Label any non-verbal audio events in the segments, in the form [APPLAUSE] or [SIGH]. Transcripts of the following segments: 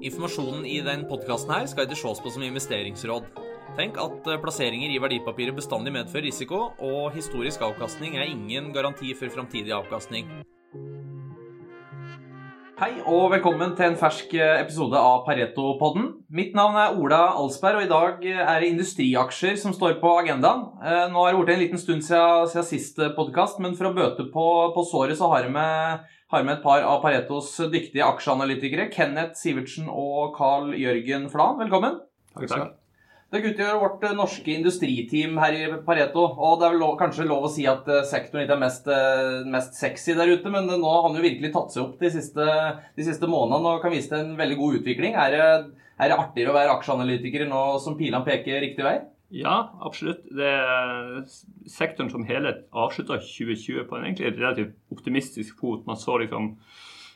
Informasjonen i den podkasten skal ikke ses på som investeringsråd. Tenk at eh, plasseringer i verdipapirer bestandig medfører risiko, og historisk avkastning er ingen garanti for framtidig avkastning. Hei og velkommen til en fersk eh, episode av Pareto-podden. Mitt navn er Ola Alsberg, og i dag eh, er det industriaksjer som står på agendaen. Nå har det blitt en liten stund siden, siden sist podkast, men for å bøte på, på såret så har jeg har med et par av Paretos dyktige aksjeanalytikere. Kenneth Sivertsen og Carl Jørgen Flan, velkommen. Takk, takk. Dere utgjør vårt eh, norske industriteam her i Pareto. og Det er vel lov, kanskje lov å si at eh, sektoren ikke er mest, eh, mest, sexy der ute, men nå har den jo virkelig tatt seg opp de siste, de siste månedene og kan vise til en veldig god utvikling. Er det, er det artigere å være aksjeanalytiker nå som pilene peker riktig vei? Ja, absolutt. Det, sektoren som helhet avslutta 2020 på en egentlig relativt optimistisk fot. Man så liksom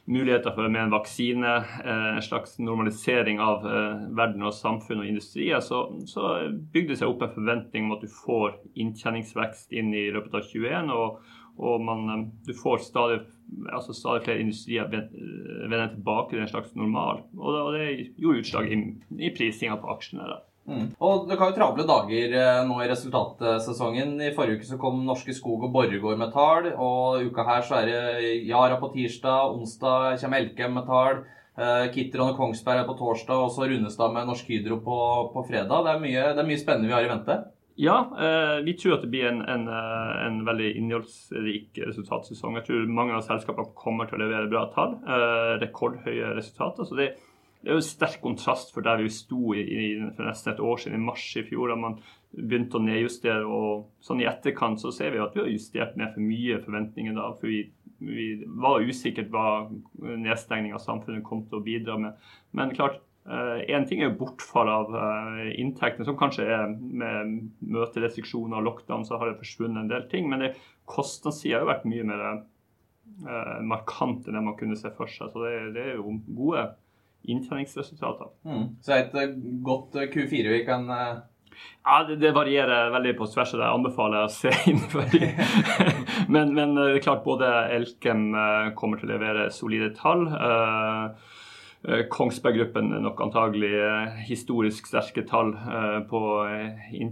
muligheter for med en vaksine, eh, en slags normalisering av eh, verden og samfunn og industrier, så, så bygde det seg opp en forventning om at du får inntjeningsvekst inn i løpet av 2021. Og, og man, eh, du får stadig, altså stadig flere industrier vende tilbake til en slags normal. Og det gjorde utslag i, i prisinga på aksjene. da. Mm. Og Det kan jo travle dager eh, nå i resultatsesongen. I forrige uke så kom Norske Skog og Borregaard med tall. Og uka her så er det Yara på tirsdag, onsdag kommer Elkem med tall. Uh, Kitron og Kongsberg er på torsdag, og så Runestad med Norsk Hydro på, på fredag. Det er, mye, det er, mye, spennende vi har i vente. Ja, eh, vi tror at det blir en, en, en, veldig innholdsrik resultatsesong. Jeg tror mange av selskapene kommer til å levere bra tall. Eh, rekordhøye resultater. så det det er jo en sterk kontrast for der vi sto i, i, for nesten et år siden, i mars i fjor, da man begynte å nedjustere. og sånn I etterkant så ser vi at vi har justert ned for mye forventninger. da, for vi, vi var usikkert hva nedstengning av samfunnet kom til å bidra med. Men klart, Én uh, ting er bortfall av uh, inntektene, som kanskje er med møterestriksjoner og lockdown, så har det forsvunnet en del ting. Men kostnadssida har jo vært mye mer uh, markant enn det man kunne se for seg. Så det, det er jo gode inntjeningsresultater. Mm. Så et eh, godt eh, Q4 vi kan uh... Ja, det, det, varierer veldig på tvers, og det anbefaler jeg å se [LAUGHS] innenfor. [LAUGHS] men, men det er klart både Elkem kommer til å levere solide tall. Uh, Eh, Kongsberg Gruppen nok antagelig eh, historisk sterke tall eh, på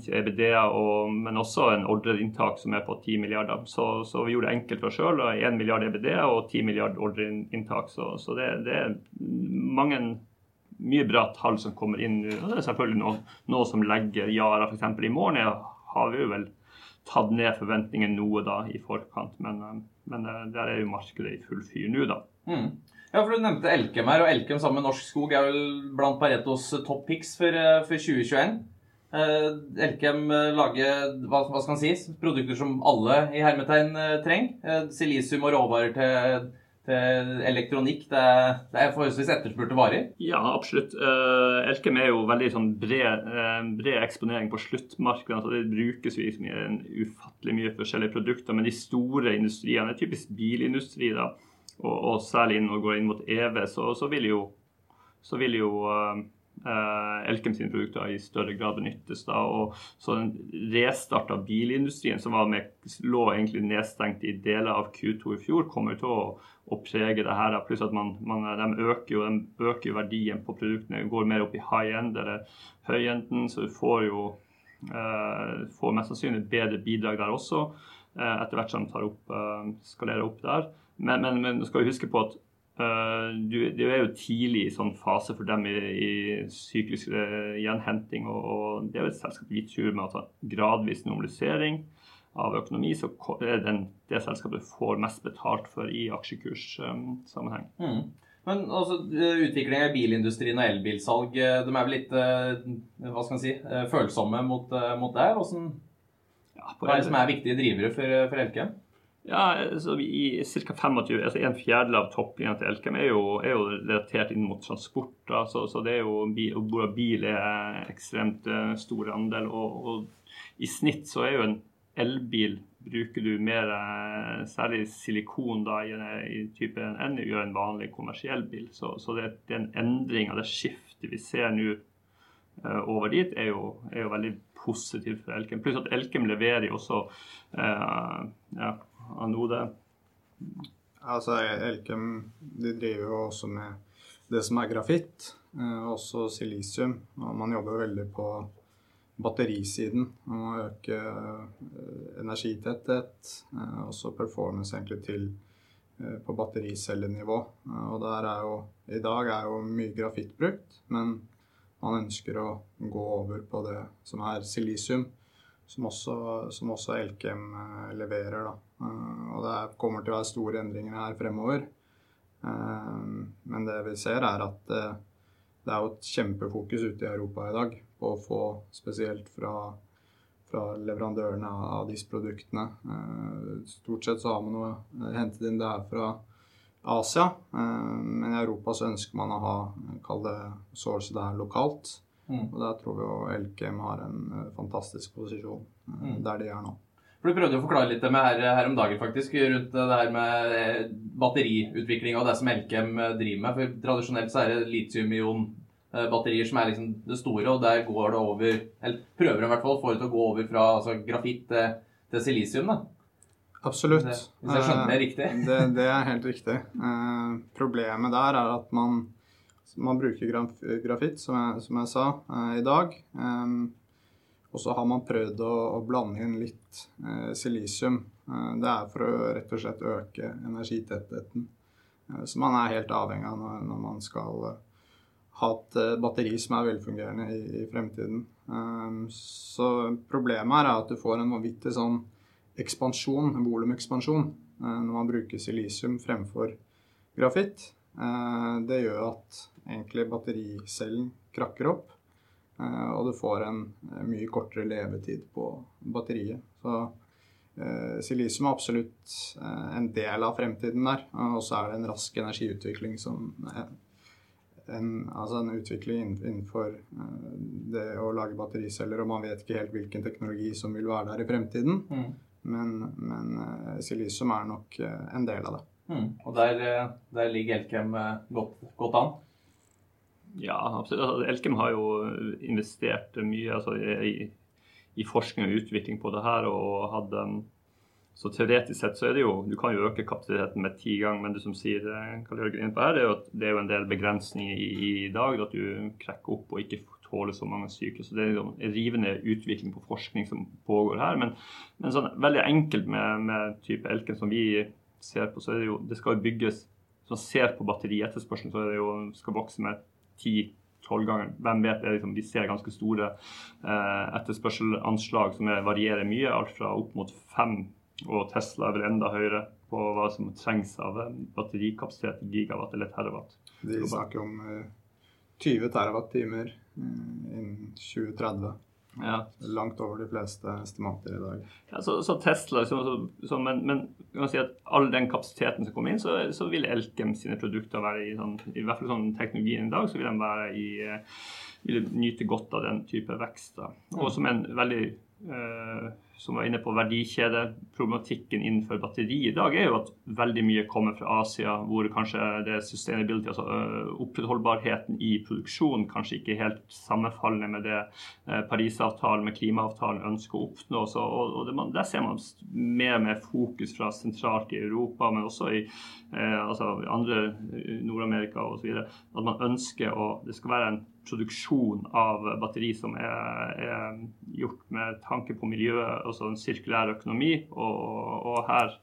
EBDA, men også en ordreinntak som er på 10 milliarder. Så, så vi gjorde det enkelt for oss sjøl. 1 milliard EBDA og 10 milliard ordreinntak. Så, så det, det, er mange mye bra tall som kommer inn nå. Det er selvfølgelig noe, noe som legger Yara f.eks. i morgen. Har vi jo vel tatt ned forventningene noe da i forkant, men, men der er jo markedet i full fyr nå, da. Mm. Ja, for Du nevnte Elkem her, og Elkem sammen med Norsk Skog er vel blant Paretos top picks for, eh, for 2021. Eh, Elkem eh, lager hva, hva, skal man si, produkter som alle i hermetegn trenger. Silisium og råvarer til, til elektronikk. Det det er forholdsvis etterspurte varer? Ja, absolutt. Elkem er jo veldig sånn bred, bred eksponering på sluttmarkedet. Altså det brukes jo i ufattelig mye forskjellige produkter. Men de store industriene typisk bilindustri. da, og, og særlig når vi går inn mot EV, så, så vil jo, så vil jo uh, Elkem sine produkter i større grad benyttes. da, og så Den restart av bilindustrien, som med, lå egentlig nedstengt i deler av Q2 i fjor, kommer til å, å prege det her. Pluss at man, man, de, øker jo, de øker jo verdien på produktene. Går mer opp i high end eller høy enden, så du får jo uh, får mest sannsynlig bedre bidrag der også, uh, etter hvert som de tar opp, skalerer opp der. Men, men, men skal jo huske på at uh, du, du, er jo tidlig i sånn fase for dem i, i syklisk uh, gjenhenting. Og, og, det er jo et selskap vi tror med at gradvis normalisering av økonomi, så er det det selskapet får mest betalt for i aksjekurssammenheng. Um, mm. Men altså, utvikling av bilindustrien og elbilsalg, de er vel litt hva skal man si, følsomme mot, mot det? Hvordan, ja, hva er det som er viktige drivere for, for Elkem? Ja, så i ca. 25, altså En fjerdedel av topplinja til Elkem er jo, er jo, relatert inn mot transport. Da, så, så, det er jo bil, bil er ekstremt uh, stor andel. Og, og, i snitt så er jo en elbil bruker du mer uh, særlig silikon da, i, i type enn du gjør en vanlig kommersiell bil. Så, så det, det, er en endring av det skiftet vi ser nå uh, over dit, er jo, er jo veldig positivt for Elkem. Pluss at Elkem leverer jo også ja, anode? Altså, Elkem de driver jo også med det som er grafitt, også silisium. Og man jobber veldig på batterisiden. Man må øke energitetthet, også performance egentlig til på battericellenivå. Og der er jo, I dag er jo mye grafitt brukt, men man ønsker å gå over på det som er silisium, som også, som også Elkem eh, leverer. Da. Eh, og det kommer til å være store endringer her fremover. Eh, men det vi ser, er at det er jo et kjempefokus ute i Europa i dag på å få, spesielt fra, fra leverandørene av disse produktene Stort sett så har man jo hentet inn det her fra Asia. Men i Europa så ønsker man å ha kall det source der lokalt. Mm. Og der tror vi jo Elkem har en eh, fantastisk posisjon eh, mm. der de er nå. For Du prøvde å forklare litt med her, her, om dagen faktisk, rundt det her med eh, batteriutvikling og det som Elkem driver med. For Tradisjonelt så er det litium-ion-batterier som er liksom det store, og der går det over Eller prøver i hvert fall få det til å gå over fra altså, grafitt til, til silisium. da. Absolutt. Det, hvis jeg skjønner det riktig? det, det er helt riktig. Eh, problemet der er at man man bruker grafitt, som jeg, som jeg sa, eh, i dag. Um, og så har man prøvd å, å blande inn litt eh, silisium. Eh, det er for å rett og slett øke energitettheten. Eh, som man er helt avhengig av når, når man skal eh, ha et eh, batteri som er velfungerende i, i fremtiden. Um, så problemet er at du får en vanvittig sånn ekspansjon, volumekspansjon, når man bruker silisium fremfor grafitt. Det gjør at egentlig battericellen krakker opp. Eh, og du får en eh, mye kortere levetid på batteriet. Så eh, silisium er absolutt en del av fremtiden der. Og så er det en rask energiutvikling som en, altså en utvikling innenfor det å lage battericeller, og man vet ikke helt hvilken teknologi som vil være der i fremtiden. Mm. Men, men silisium er nok en del av det. Mm. Og der, der, ligger Elkem godt, godt an? Ja, absolutt. Altså, Elkem har jo investert mye altså, i, i, forskning og utvikling på det her. og hadde så teoretisk sett så er det jo Du kan jo øke kapasiteten med ti ganger, men det som sier eh, Karl Jørgen på her, det er jo at det er jo en del begrensninger i, i dag. At du krekker opp og ikke tåler så mange syke. Så det er en rivende utvikling på forskning som pågår her. Men, men sånn veldig enkelt med, med type Elken som vi ser på, så er det jo Det skal bygges Hvis man ser på batterietterspørselen, så er det jo skal vokse med 10-12 ganger. Hvem vet, det liksom, Vi ser ganske store eh, etterspørselanslag som er, varierer mye. Alt fra opp mot fem, og Tesla er vel enda høyere på hva som trengs av eh, batterikapasitet gigawatt eller terawatt. De snakker om eh, 20 terawatt-timer eh, innen 2030. Ja. Langt over de fleste estimater i dag. Ja, så, så Tesla, så, så, men, men kan si at all den kapasiteten som kommer inn, så, så vil Elkem sine produkter være i, sånn, i hvert fall sånn teknologien i dag, så vil de være i eh, vil nyte godt av den type vekst. Da. Og som en veldig eh, som var inne på verdikjedeproblematikken innenfor batteri i dag, er jo at veldig mye kommer fra Asia, hvor kanskje det sustainability, altså opprettholdbarheten i produksjonen, kanskje ikke helt sammenfallende med det Parisavtalen med klimaavtalen ønsker å oppnå. Så, og, og det, der ser man mer og mer fokus fra sentralt i Europa, men også i eh, altså andre Nord-Amerika osv. At man ønsker å Det skal være en produksjon av batteri som er, er, gjort med tanke på miljøet, altså en sirkulær økonomi. Og, og her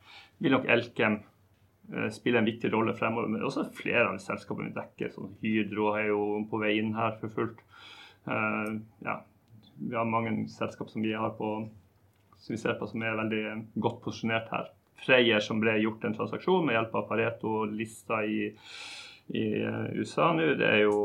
vil nok Elkem eh, spille en viktig rolle fremover. Men også flere av selskapene vi dekker. som Hydro er jo på vei inn her for fullt. Uh, ja, vi har mange selskap som vi har på som vi ser på som er veldig godt posisjonert her. Freyer som ble gjort en transaksjon med hjelp av Pareto-lista i, i eh, USA nå, det er jo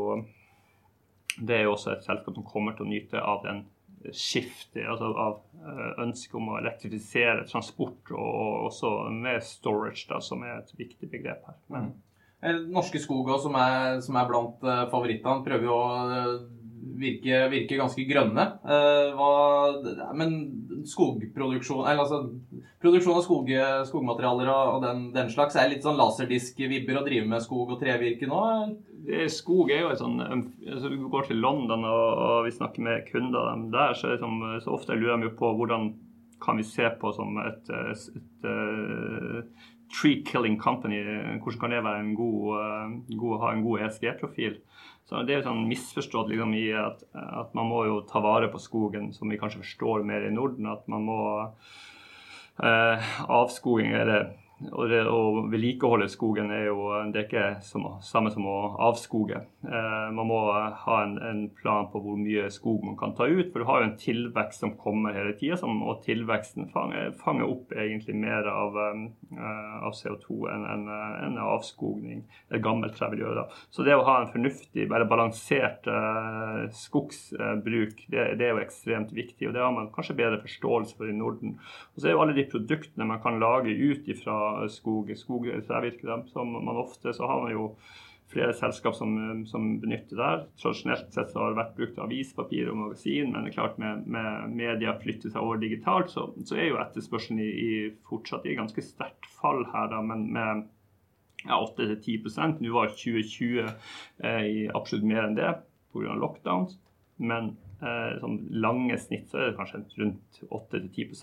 det er jo også et selskap som kommer til å nyte av den skiftet, altså av eh, ønsket om å elektrifisere transport, og også med storage, da, som er et viktig begrep her. Men, mm. Norske Skog, som, som er blant uh, favorittene, prøver jo å virke, virke, ganske grønne. Uh, hva, men skogproduksjon eller altså, Produksjon av skog, skogmaterialer og, den, den, slags er litt sånn laserdisk-vibber å drive med skog og trevirke nå? skog er jo et sånn altså Du går til London og, og vi snakker med kunder dem der, så, som, så ofte lurer de på hvordan kan vi se på som et, et, et, et tree killing company. Hvordan kan det være en god, uh, god ha en god ESG-profil? Så Det er jo sånn misforstått liksom, i at, at, man må jo ta vare på skogen, som vi kanskje forstår mer i Norden. At man må eh, avskoging det å vedlikeholde skogen er jo det er ikke som, samme som å avskoge. Eh, man må ha en, en, plan på hvor mye skog man kan ta ut. For du har jo en tilvekst som kommer hele tida, og tilveksten fanger, fanger, opp egentlig mer av, eh, av CO2 enn en, en avskogning et gammelt tre vil gjøre. Så det å ha en fornuftig, bare balansert eh, skogsbruk, det, det, er jo ekstremt viktig. Og det har man kanskje bedre forståelse for i Norden. Og så er jo alle de produktene man kan lage ut ifra skog, skog trærvirke. Som man ofte så har man jo flere selskap som, som, benytter der. Tradisjonelt sett så har det vært brukt avispapir og magasin, men det er klart med, med media flytter seg over digitalt, så, så er jo etterspørselen i, i, fortsatt i ganske sterkt fall her, da, men med ja, 8-10% Nå var 2020 eh, i absolutt mer enn det pga. lockdowns. Men eh, sånn lange snitt så er det kanskje rundt 8-10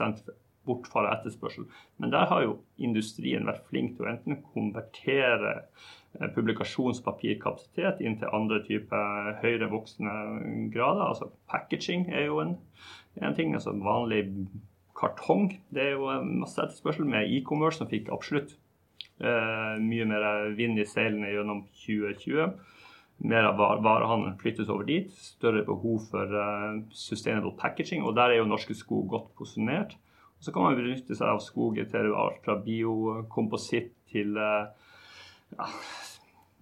bortfall av etterspørsel. Men der har jo industrien vært flink til å enten konvertere eh, publikasjonspapirkapasitet inn til andre typer høyere voksende grader. Altså packaging er jo en, en ting. altså Vanlig kartong. Det er jo masse etterspørsel med e-commerce som fikk absolutt eh, mye mer vind i seilene gjennom 2020. Mer av varehandelen flyttes over dit. Større behov for uh, sustainable packaging. Og der er jo Norske Skog godt posisjonert. Så kan man benytte seg av skogen til alt fra biokompositt til eh, ja,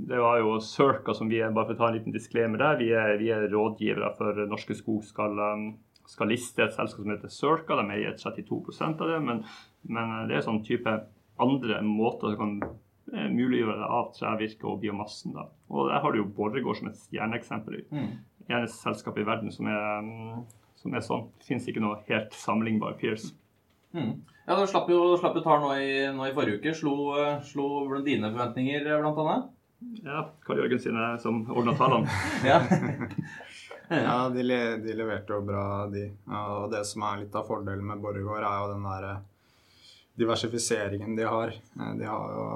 det var jo Circa som vi er, bare for å ta en liten disclaimer der, vi er, vi er rådgivere for Norske Skog skal, um, skal, liste et selskap som heter Circa. De eier 32 av det, men, men, det er sånn type andre måter som kan eh, muliggjøre det av trevirke og biomassen. Da. Og Der har du jo Borregaard som et stjerneeksempel. Mm. Eneste selskap i verden som er, mm, som er sånn. Det finnes ikke noe helt sammenlignbar peers. Mm. Ja, Du slapp jo, slapp jo tar nå, nå, i forrige uke. Slo, slo dine forventninger, blant annet? Ja, Karl Jørgen sine som ordna tallene. [LAUGHS] ja, [LAUGHS] ja de, de, leverte jo bra, de. Og det som er litt av fordelen med Borregaard, er jo den der diversifiseringen de har. De har jo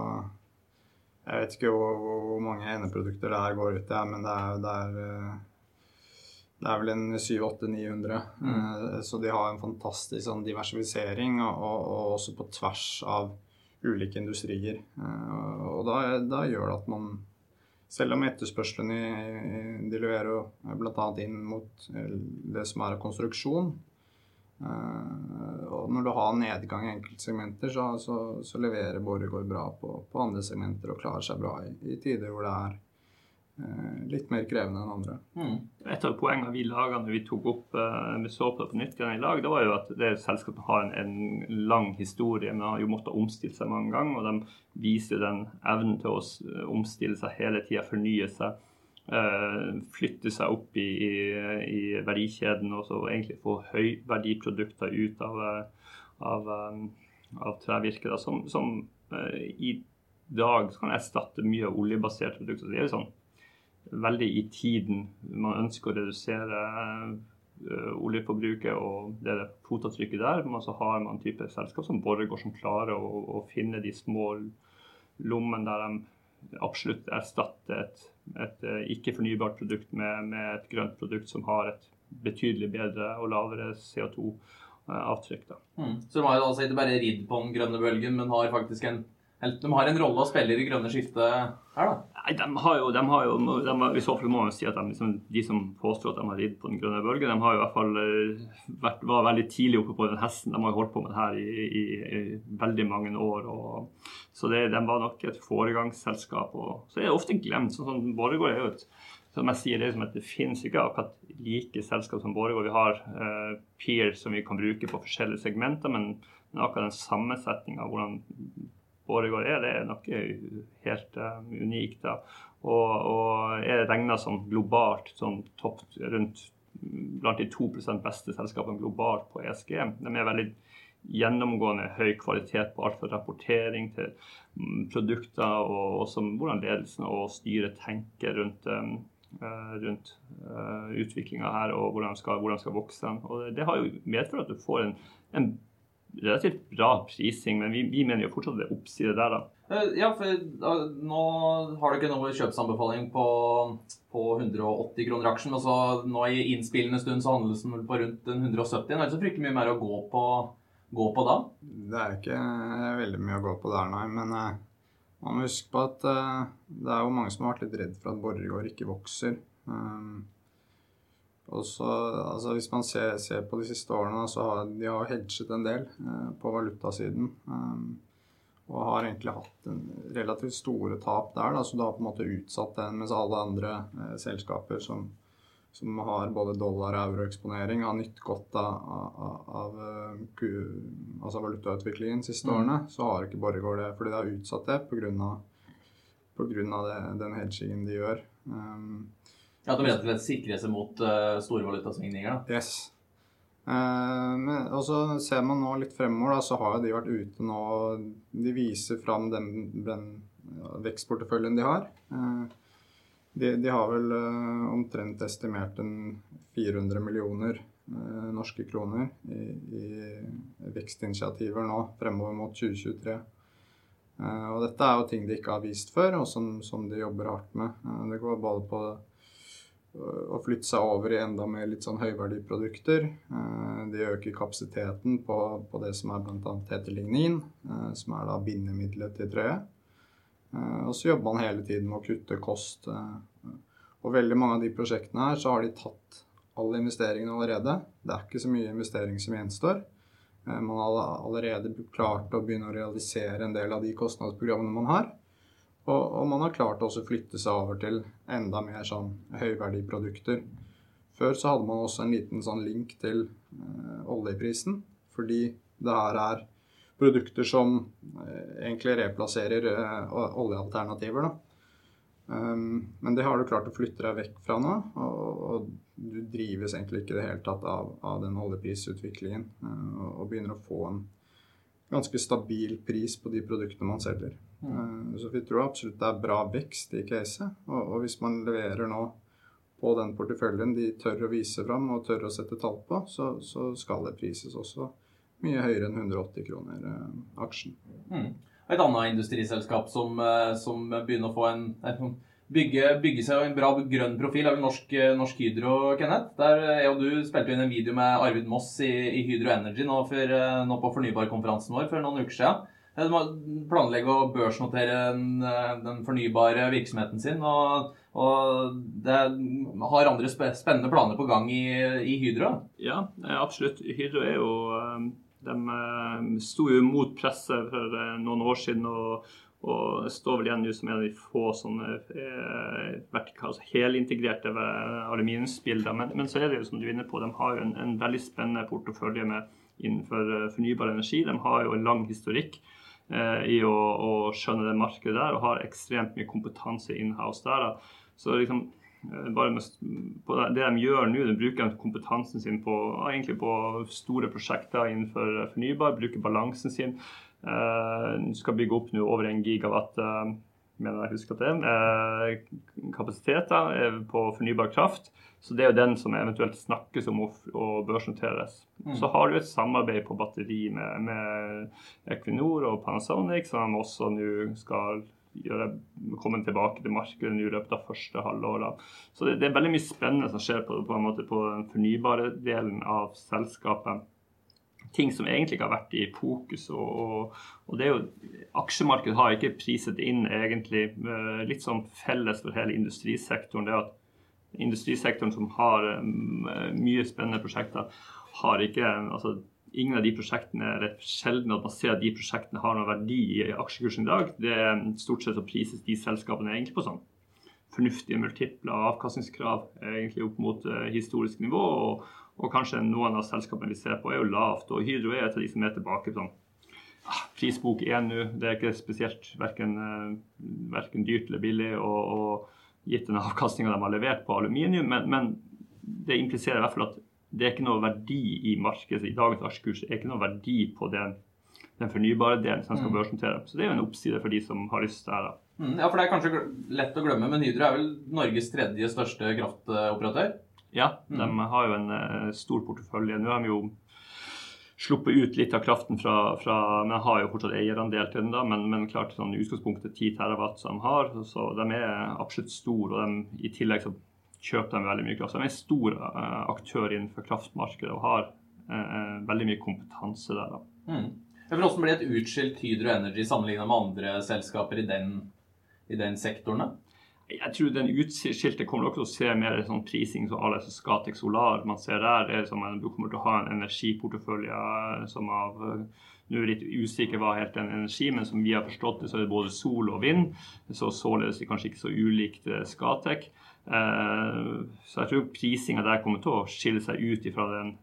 Jeg vet ikke hvor, hvor mange endeprodukter det her går ut i, men det er, det er det er vel en 700-800-900. Mm. Eh, så de har en fantastisk sånn, diversifisering, og, og, også på tvers av ulike industrier. Eh, og da, da gjør det at man selv om etterspørselen i, de leverer bl.a. inn mot eh, det som er konstruksjon og Når du har nedgang i enkeltsegmenter, så, så, så leverer Borregaard bra på, på, andre segmenter og klarer seg bra i, i tider hvor det er litt mer krevende enn andre. Mm. Et av poengene vi laga når vi tok opp uh, med så på nytt i lag, det var jo at det selskapet har en, en, lang historie, men har jo måttet omstille seg mange ganger. Og de viser den evnen til å eh, omstille seg hele tida, fornye seg. Uh, flytte seg opp i, i, i, verdikjeden og så egentlig få høyverdiprodukter ut av, av, um, av trevirket, Da, som, som i dag kan erstatte mye av oljebaserte produkter. Det er jo sånn veldig i tiden. Man ønsker å redusere uh, oljeforbruket og det fotavtrykket der. Men så har man type selskap som Borregaard som klarer å, å, finne de små lommene der de absolutt erstatter et, et uh, ikke-fornybart produkt med, med, et grønt produkt som har et betydelig bedre og lavere CO2-avtrykk. Mm. Så de har altså ikke bare ridd på den grønne bølgen, men har faktisk en de har en rolle å spille i det grønne skiftet her, da? Nei, de har jo, de har jo de har, I så fall må man si at de, liksom, de som påstår at de har ridd på den grønne bølgen, de har jo i hvert fall eh, vært, var veldig tidlig oppe på den hesten. De har jo holdt på med det her i, i, i veldig mange år. Og, så det, de var nok et foregangsselskap. Og, så er det ofte glemt. sånn, som Borregaard er jo et som jeg sier, det, som at det finnes ikke akkurat like selskap som Borregaard. Vi har uh, peer som vi kan bruke på forskjellige segmenter, men, men akkurat den sammensetninga, hvordan Borregaard er, det er noe helt um, unikt. da, Og, og er regna som globalt som topp rundt blant de 2% beste selskapene globalt på ESG. De er veldig gjennomgående høy kvalitet på alt fra rapportering til um, produkter, og også hvordan ledelsen og styret tenker rundt, uh, rundt uh, utviklinga her og hvordan de skal, hvordan skal vokse. Og det, har jo medført at du får en, en relativt bra prising, men vi, vi mener jo fortsatt det er oppside der, da. Eh, ja, for uh, nå har du ikke noe kjøpsanbefaling på, på 180 kroner aksjen. Og så nå i innspillende stund så handles den vel på rundt 170. Det er ikke så fryktelig mye mer å gå på, gå på da? Det er ikke veldig mye å gå på der, nei. Men uh, man må huske på at uh, det er jo mange som har vært litt redd for at Borregaard ikke vokser. Um, og så, altså Hvis man ser, ser, på de siste årene, så har de har hedget en del eh, på valutasiden. Um, og har egentlig hatt en relativt store tap der, da, så du har på en måte utsatt den, mens alle andre eh, selskaper som, som, har både dollar- og euroeksponering, har nytt godt av, av, av altså valutautviklingen de siste mm. årene. Så har ikke Borregaard det, fordi de har utsatt det pga. den hedgingen de gjør. Um, ja, De rett og slett sikrer seg mot uh, store valutasvingninger? da? Yes. Uh, og så ser man nå litt fremover, da, så har de vært ute nå De viser fram den, den vekstporteføljen de har. Uh, de, de, har vel uh, omtrent estimert en 400 millioner norske kroner i, i vekstinitiativer nå fremover mot 2023. og dette er jo ting de ikke har vist før, og som, som de jobber hardt med. det går både på å flytte seg over i enda mer litt sånn høyverdiprodukter. Eh, de øker kapasiteten på, på det som er bl.a. tetelignin, eh, som er da bindemiddelet til trøye. Eh, og så jobber man hele tiden med å kutte kost. Og veldig mange av de prosjektene her så har de tatt alle investeringene allerede. Det er ikke så mye investering som gjenstår. Man har allerede klart å begynne å realisere en del av de kostnadsprogrammene man har. Og, og, man har klart å flytte seg over til enda mer sånn høyverdiprodukter. Før så hadde man også en liten sånn link til eh, oljeprisen, fordi det her er produkter som eh, egentlig replasserer eh, oljealternativer. da. Um, men det har du klart å flytte deg vekk fra nå, og, og du drives egentlig ikke i det hele tatt av, av den oljeprisutviklingen. Uh, og begynner å få en ganske stabil pris på de produktene man selger. Mm. Så vi tror absolutt det er bra vekst i caset. Og, hvis man leverer nå på den porteføljen de tør å vise fram og tør å sette tall på, så, så skal det prises også mye høyere enn 180 kroner eh, aksjen. Mm. Et annet industriselskap som, eh, som, begynner å få en, en bygge, bygge, seg en bra grønn profil, er vel Norsk, eh, norsk Hydro, Kenneth. Der jeg og du spilte inn en video med Arvid Moss i, i Hydro Energy nå, for, nå på fornybarkonferansen vår for noen uker siden. De planlegger å børsnotere den fornybare virksomheten sin. Og, og det har andre spennende planer på gang i, i, Hydro? Ja, absolutt. Hydro er jo eh, De eh, sto jo mot presset for eh, noen år siden. og og står vel igjen nå som en av de få sånne eh, altså helintegrerte aluminiumsbilder. Men, men, så er det jo som du er inne på, de har jo en, en veldig spennende portefølje med innenfor fornybar energi. De har jo en lang historikk. Eh, i å, å, skjønne det markedet der, og har ekstremt mye kompetanse in-house der. Så liksom, eh, bare det de gjør nå, de bruker kompetansen sin på, egentlig på store prosjekter innenfor fornybar, bruker balansen sin. Uh, skal bygge opp nå over en gigawatt uh, mener jeg husker at det er, eh, kapasiteter på fornybar kraft. Så det er jo den som eventuelt snakkes om å børsnoteres. Mm. Så har du et samarbeid på batteri med, med Equinor og Panasonic, som også nå skal gjøre, komme tilbake til markedet i løpet av første halvår. Så det, det, er veldig mye spennende som skjer på, på, på den fornybare delen av selskapet ting som egentlig ikke har vært i fokus. Og, og, det er jo, Aksjemarkedet har ikke priset inn egentlig eh, litt sånn felles for hele industrisektoren. det at Industrisektoren som har eh, mye spennende prosjekter, har ikke altså Ingen av de prosjektene er sjelden at man ser at de prosjektene har noen verdi i aksjekursen i dag. Det er Stort sett så prises de selskapene egentlig på sånn fornuftige multiple avkastningskrav egentlig opp mot uh, historisk nivå. og og kanskje noen av selskapene vi ser på, er jo lavt. Og Hydro er et av de som er tilbake sånn ah, Prisbok 1 nå. Det er ikke spesielt verken, uh, dyrt eller billig. Og, og gitt den avkastninga de har levert på aluminium. Men, men, det impliserer i hvert fall at det er ikke noe verdi i markedet. I dagens aksjekurs er ikke noe verdi på den, den fornybare delen som skal mm. børsnotere. Så det er jo en oppside for de som har lyst der. da. Mm, ja, for det er kanskje lett å glemme, men Hydro er vel Norges tredje største kraftoperatør? Ja, mm. de har jo en uh, stor portefølje. Nå har de jo sluppet ut litt av kraften fra, fra Men har jo fortsatt eierandel til den, da, men, men klart sånn utgangspunktet 10 terawatt som de har. Så de er absolutt store, og de, i tillegg så kjøper de veldig mye kraft. De er en stor uh, aktør innenfor kraftmarkedet og har uh, veldig mye kompetanse der. da. Mm. Hvordan blir et utskilt Hydro Energy sammenlignet med andre selskaper i den, i den sektoren? Jeg tror den utskilte kommer også til å se mer sånn prising som alle Scatec Solar. Man ser der er som Du kommer til å ha en energiportefølje som av Nå er jeg litt usikker hva helt den energi, men som vi har forstått det, så er det både sol og vind. Så således kanskje ikke så ulikt Scatec. Eh, så jeg tror prisinga der kommer til å skille seg ut fra den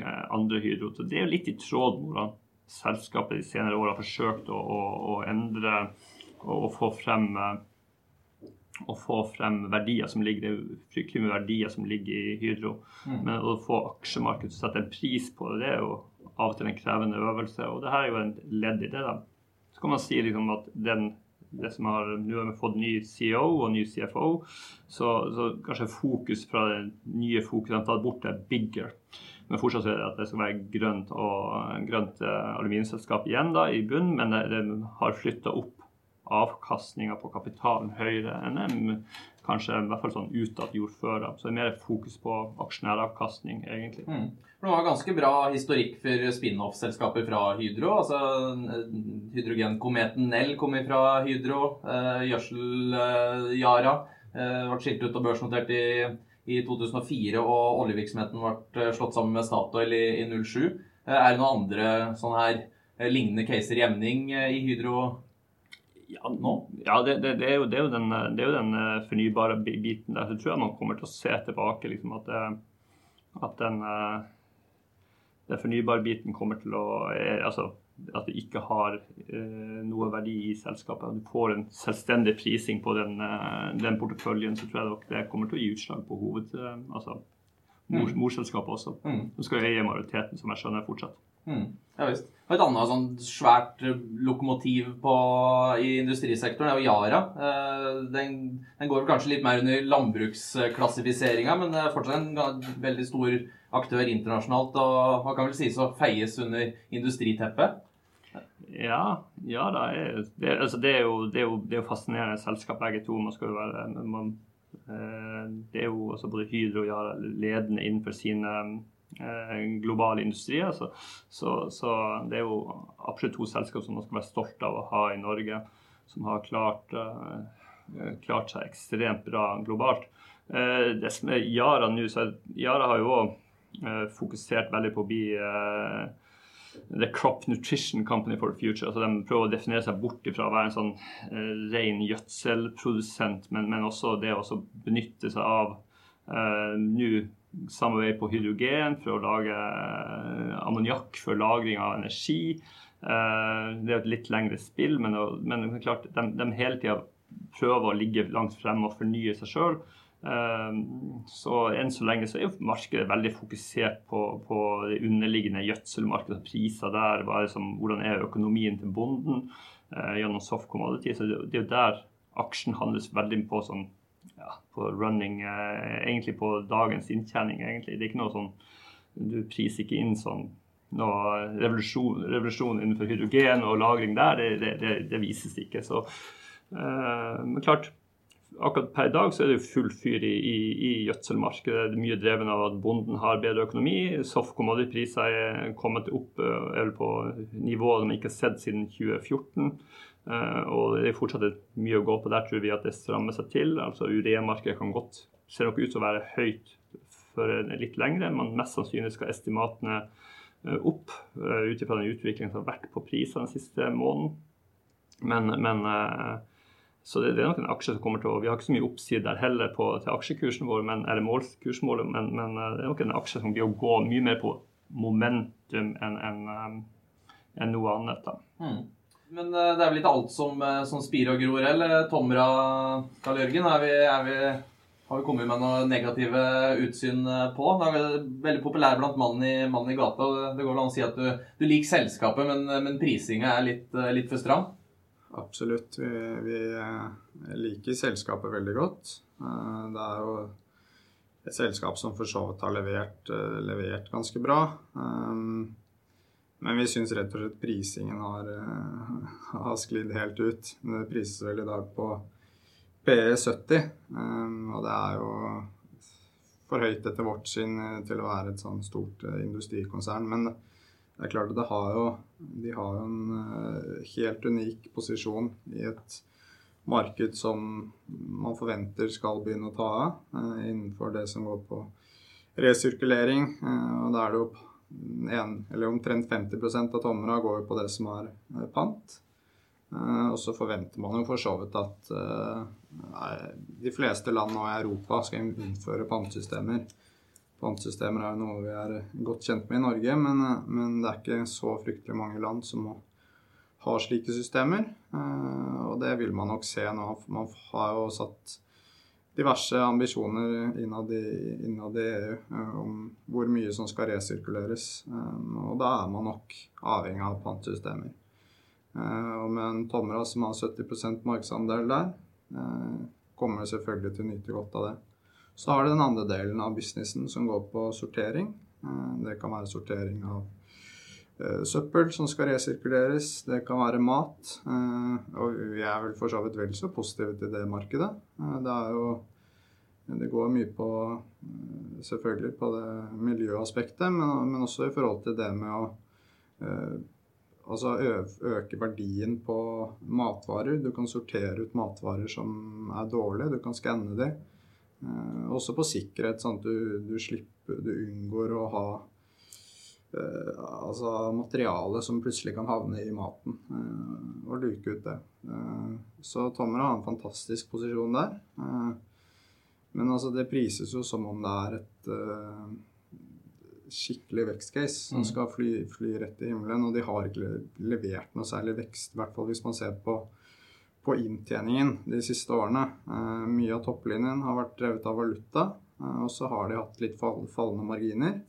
eh, andre Hydro. Så det er jo litt i tråd med hvordan selskapet de senere åra har forsøkt å, å, å endre og få frem eh, å få frem verdier som ligger, er fryktelig mye verdier som ligger i Hydro. Mm. Men å få aksjemarkedet til å sette en pris på det, det er jo av og til en krevende øvelse. Og det her er jo en ledd i det. da. Så kan man si liksom at den, det som har, Nå har vi fått ny CEO og ny CFO, så, så kanskje fokus fra det nye fokuset har tatt bort er bigger. Men fortsatt er det at det skal være grønt og grønt eh, aluminiumsselskap igjen da, i bunnen, men det, har flytta opp avkastninga på kapitalen høyere enn de kanskje i hvert fall sånn utad gjort før. Så det er mer fokus på aksjonæravkastning, egentlig. Mm. For det var ganske bra historikk for spin-off-selskaper fra Hydro. altså Hydrogenkometen Nell kom fra Hydro. Eh, Gjødsel eh, eh, ble skilt ut og børsnotert i, i 2004. Og oljevirksomheten ble eh, slått sammen med Statoil i, i 07. Eh, er det noen andre sånne her eh, lignende caser i emning i Hydro? Ja, nå, ja det, det, det, er jo, det, er jo, den, det er jo den fornybare biten der. Så tror jeg man kommer til å se tilbake liksom, at, at den, den fornybare biten kommer til å altså, At det ikke har eh, noe verdi i selskapet. At du får en selvstendig prising på den, eh, den porteføljen, så tror jeg det kommer til å gi utslag på hoved... altså mor, mm. morselskapet også. Mm. Skal jo eie majoriteten, som jeg skjønner fortsatt. Mm. Ja visst. Og et annet sånn svært lokomotiv på, i industrisektoren er jo Yara. Eh, den, den går kanskje litt mer under landbruksklassifiseringa, men det er fortsatt en veldig stor aktør internasjonalt. Og man kan vel sies å feies under industriteppet? Ja, ja da det, altså det, er jo, det, er jo, det er fascinerende selskap begge to. Man skal jo være man, eh, Det er jo også både Hydro og Yara ledende innenfor sine Eh, globale industrier. Så, så, så, det er jo absolutt to selskap som man skal være stolt av å ha i Norge, som har klart, uh, klart seg ekstremt bra globalt. Det som er Yara nå, så Yara har jo òg fokusert veldig på å bli The Crop Nutrition Company for the Future. altså De prøver å definere seg bort fra å være en sånn ren gjødselprodusent, men, men også det å benytte seg av nå samarbeid på hydrogen for å lage eh, ammoniakk for lagring av energi. Eh, det er et litt lengre spill, men, men klart, de, de hele tida prøver å ligge langt fremme og fornye seg sjøl. Eh, så enn så lenge så er jo markedet veldig fokusert på, på det underliggende gjødselmarkedet, og priser der, som, hvordan er økonomien til bonden gjennom soft commodity. Så det, det er jo der aksjen handles veldig på sånn ja, på running, eh, egentlig på dagens inntjening. egentlig. Det er ikke noe sånn Du priser ikke inn sånn noe revolusjon, revolusjon innenfor hydrogen og lagring der. Det, det, det vises ikke. Så, eh, men klart, akkurat per dag så er det jo full fyr i, i, i gjødselmarkedet. Det er mye dreven av at bonden har bedre økonomi. Soft commodity-priser er kommet opp eller på nivåer de ikke har sett siden 2014. Uh, og det er fortsatt mye å gå på. Der tror vi at det strammer seg til. altså Urea-markedet kan godt se nok ut til å være høyt for litt lengre, men mest sannsynlig skal estimatene uh, opp ut ifra den utviklingen som har vært på priser den siste måneden. Men, men så det, det, er nok en aksje som kommer til å Vi har ikke så mye oppside der heller på, til aksjekursen vår, men, eller målkursmålet, men, men, det er nok en aksje som blir å gå mye mer på momentum enn en, en noe annet. da. Mm. Men eh, det er vel ikke alt som, eh, som spirer og gror, eller? Tomra, Karl Jørgen, er vi, er vi, har vi kommet med noe negative utsyn eh, på? Det er veldig populær blant mannen i, mannen i gata. og Det går vel an å si at du, du liker selskapet, men, men prisinga er litt, litt, for stram? Absolutt. Vi, vi, liker selskapet veldig godt. Det er jo et selskap som for så vidt har levert, levert ganske bra. Men vi syns rett og slett prisingen har, har sklidd helt ut. Det prises vel i dag på PE70, og det er jo for høyt etter vårt syn til å være et sånn stort industrikonsern. Men det er klart at har jo, de har jo en helt unik posisjon i et marked som man forventer skal begynne å ta av innenfor det som går på resirkulering. Og da er det jo en, eller omtrent 50 av tomra går på det som er eh, pant. Eh, og så forventer man jo for så vidt at eh, de fleste land nå i Europa skal innføre pantesystemer. Pantesystemer er jo noe vi er godt kjent med i Norge, men, men, det er ikke så fryktelig mange land som har slike systemer. Og det vil man nok se nå. Man har jo satt diverse ambisjoner innad i, innad i EU eh, om hvor mye som skal resirkuleres. Eh, og da er man nok avhengig av pantesystemer. Eh, og med en Tomra som har 70% markedsandel der, kommer selvfølgelig til å nyte godt av det. Så har du den andre delen av businessen som går på sortering. Det kan være sortering av søppel som skal resirkuleres. Det kan være mat. Og vi er vel for så vidt vel så positive til det markedet. Det er jo det går mye på eh, selvfølgelig på det miljøaspektet, men, men også i forhold til det med å eh, altså øke verdien på matvarer. Du kan sortere ut matvarer som er dårlige, du kan skanne de. Eh, også på sikkerhet, sånn at du, du, slipper, du unngår å ha eh, altså materiale som plutselig kan havne i maten, eh, og luke ut det. Eh, så Tommer har en fantastisk posisjon der. Men altså, det prises jo som om det er et uh, skikkelig vekstcase som mm. skal fly, fly, rett til himmelen. Og de har ikke levert noe særlig vekst, i hvert fall hvis man ser på, på inntjeningen de siste årene. Uh, mye av topplinjen har vært drevet av valuta, uh, og så har de hatt litt fall, fallende marginer.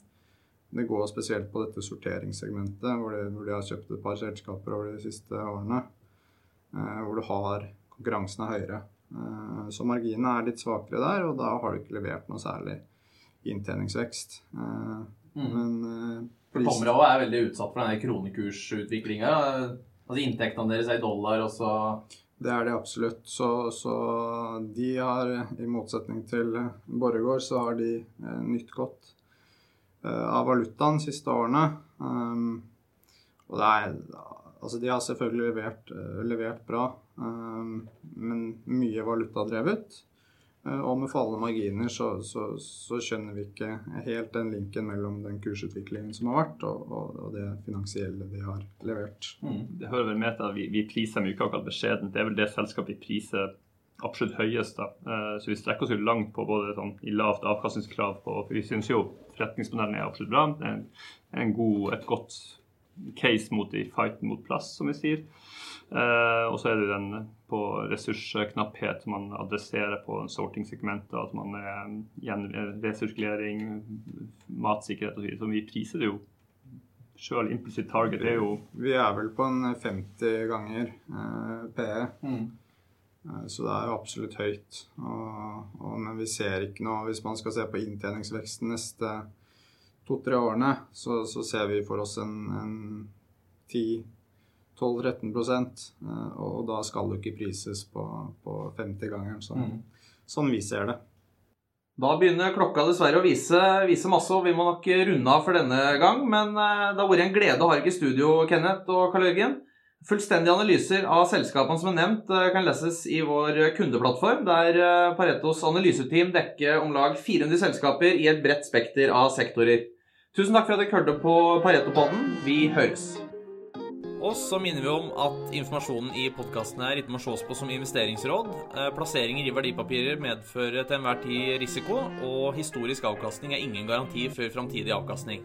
Det går spesielt på dette sorteringssegmentet, hvor de, hvor de har kjøpt et par selskaper over de siste årene. hvor du har konkurransen er høyere. Eh, så marginene er litt svakere der, og da har du ikke levert noe særlig inntjeningsvekst. Eh, mm. Men eh, For Tomra er veldig utsatt for denne kronekursutviklinga. Altså inntektene deres er i dollar, og så det er de absolutt. Så, så, de har, i motsetning til Borregaard, så har de eh, nytt godt eh, av valutaen de siste årene. Um, og er Altså, de har selvfølgelig levert, levert bra, Ehm, men mye valutadrevet. Eh, og med fallende marginer så, så, så, skjønner vi ikke helt den linken mellom den kursutviklingen som har vært, og, og, og det finansielle de har levert. Mm. Det hører vel med til at vi, vi priser mye akkurat beskjedent. Det er vel det selskapet vi priser absolutt høyest. da. Eh, så vi strekker oss jo langt på både sånn, i lavt avkastningskrav på Vi syns jo forretningsmodellen er absolutt bra. Det er en, en god, et godt case mot i fighten mot plass, som vi sier. Eh, og så er det den på ressursknapphet man adresserer på sortingsegmentet, At man er igjen resirkulering, matsikkerhet og så Vi priser det jo sjøl. Implicit target er jo Vi er vel på en 50 ganger eh, PE. Mm. Eh, så det er jo absolutt høyt. Og, og, men vi ser ikke noe Hvis man skal se på inntjeningsveksten neste to-tre årene, så, så, ser vi for oss en, en 10 12-13 eh, og da skal du ikke prises på, på 50-gangeren, sånn, mm. sånn vi ser det. Da begynner klokka dessverre å vise, vise, masse, og vi må nok runde av for denne gang. Men eh, det har vært en glede å ha dere i studio, Kenneth og Karl Jørgen. Fullstendige analyser av selskapene som er nevnt, eh, kan leses i vår kundeplattform, der Paretos analyseteam dekker om lag 400 selskaper i et bredt spekter av sektorer. Tusen takk for at dere hørte på Pareto-podden. Vi høres. Og så minner vi om at informasjonen i podkasten her ikke må ses på som investeringsråd. Eh, plasseringer i verdipapirer medfører til enhver tid risiko, og historisk avkastning er ingen garanti for framtidig avkastning.